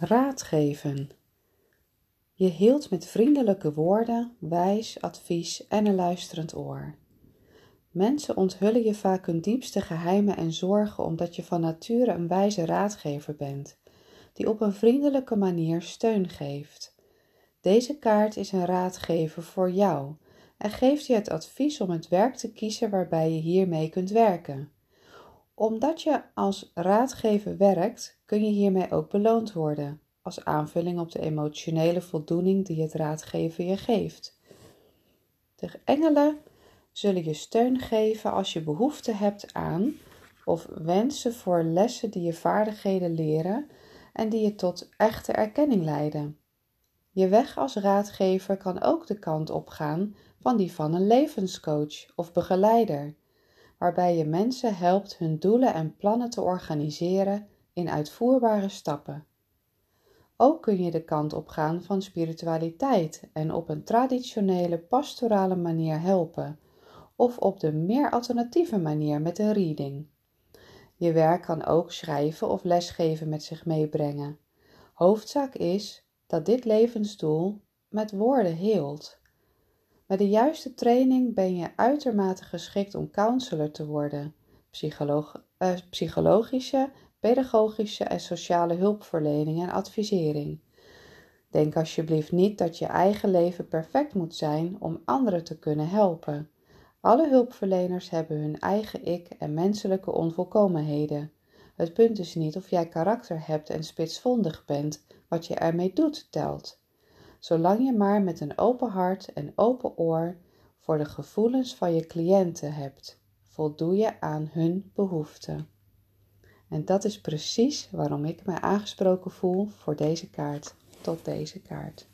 Raad geven. Je hield met vriendelijke woorden, wijs advies en een luisterend oor. Mensen onthullen je vaak hun diepste geheimen en zorgen omdat je van nature een wijze raadgever bent, die op een vriendelijke manier steun geeft. Deze kaart is een raadgever voor jou en geeft je het advies om het werk te kiezen waarbij je hiermee kunt werken omdat je als raadgever werkt, kun je hiermee ook beloond worden, als aanvulling op de emotionele voldoening die het raadgeven je geeft. De engelen zullen je steun geven als je behoefte hebt aan of wensen voor lessen die je vaardigheden leren en die je tot echte erkenning leiden. Je weg als raadgever kan ook de kant opgaan van die van een levenscoach of begeleider waarbij je mensen helpt hun doelen en plannen te organiseren in uitvoerbare stappen. Ook kun je de kant op gaan van spiritualiteit en op een traditionele pastorale manier helpen, of op de meer alternatieve manier met een reading. Je werk kan ook schrijven of lesgeven met zich meebrengen. Hoofdzaak is dat dit levensdoel met woorden heelt. Met de juiste training ben je uitermate geschikt om counselor te worden, psycholoog, eh, psychologische, pedagogische en sociale hulpverlening en advisering. Denk alsjeblieft niet dat je eigen leven perfect moet zijn om anderen te kunnen helpen. Alle hulpverleners hebben hun eigen ik en menselijke onvolkomenheden. Het punt is niet of jij karakter hebt en spitsvondig bent, wat je ermee doet telt zolang je maar met een open hart en open oor voor de gevoelens van je cliënten hebt, voldoe je aan hun behoeften. En dat is precies waarom ik mij aangesproken voel voor deze kaart, tot deze kaart.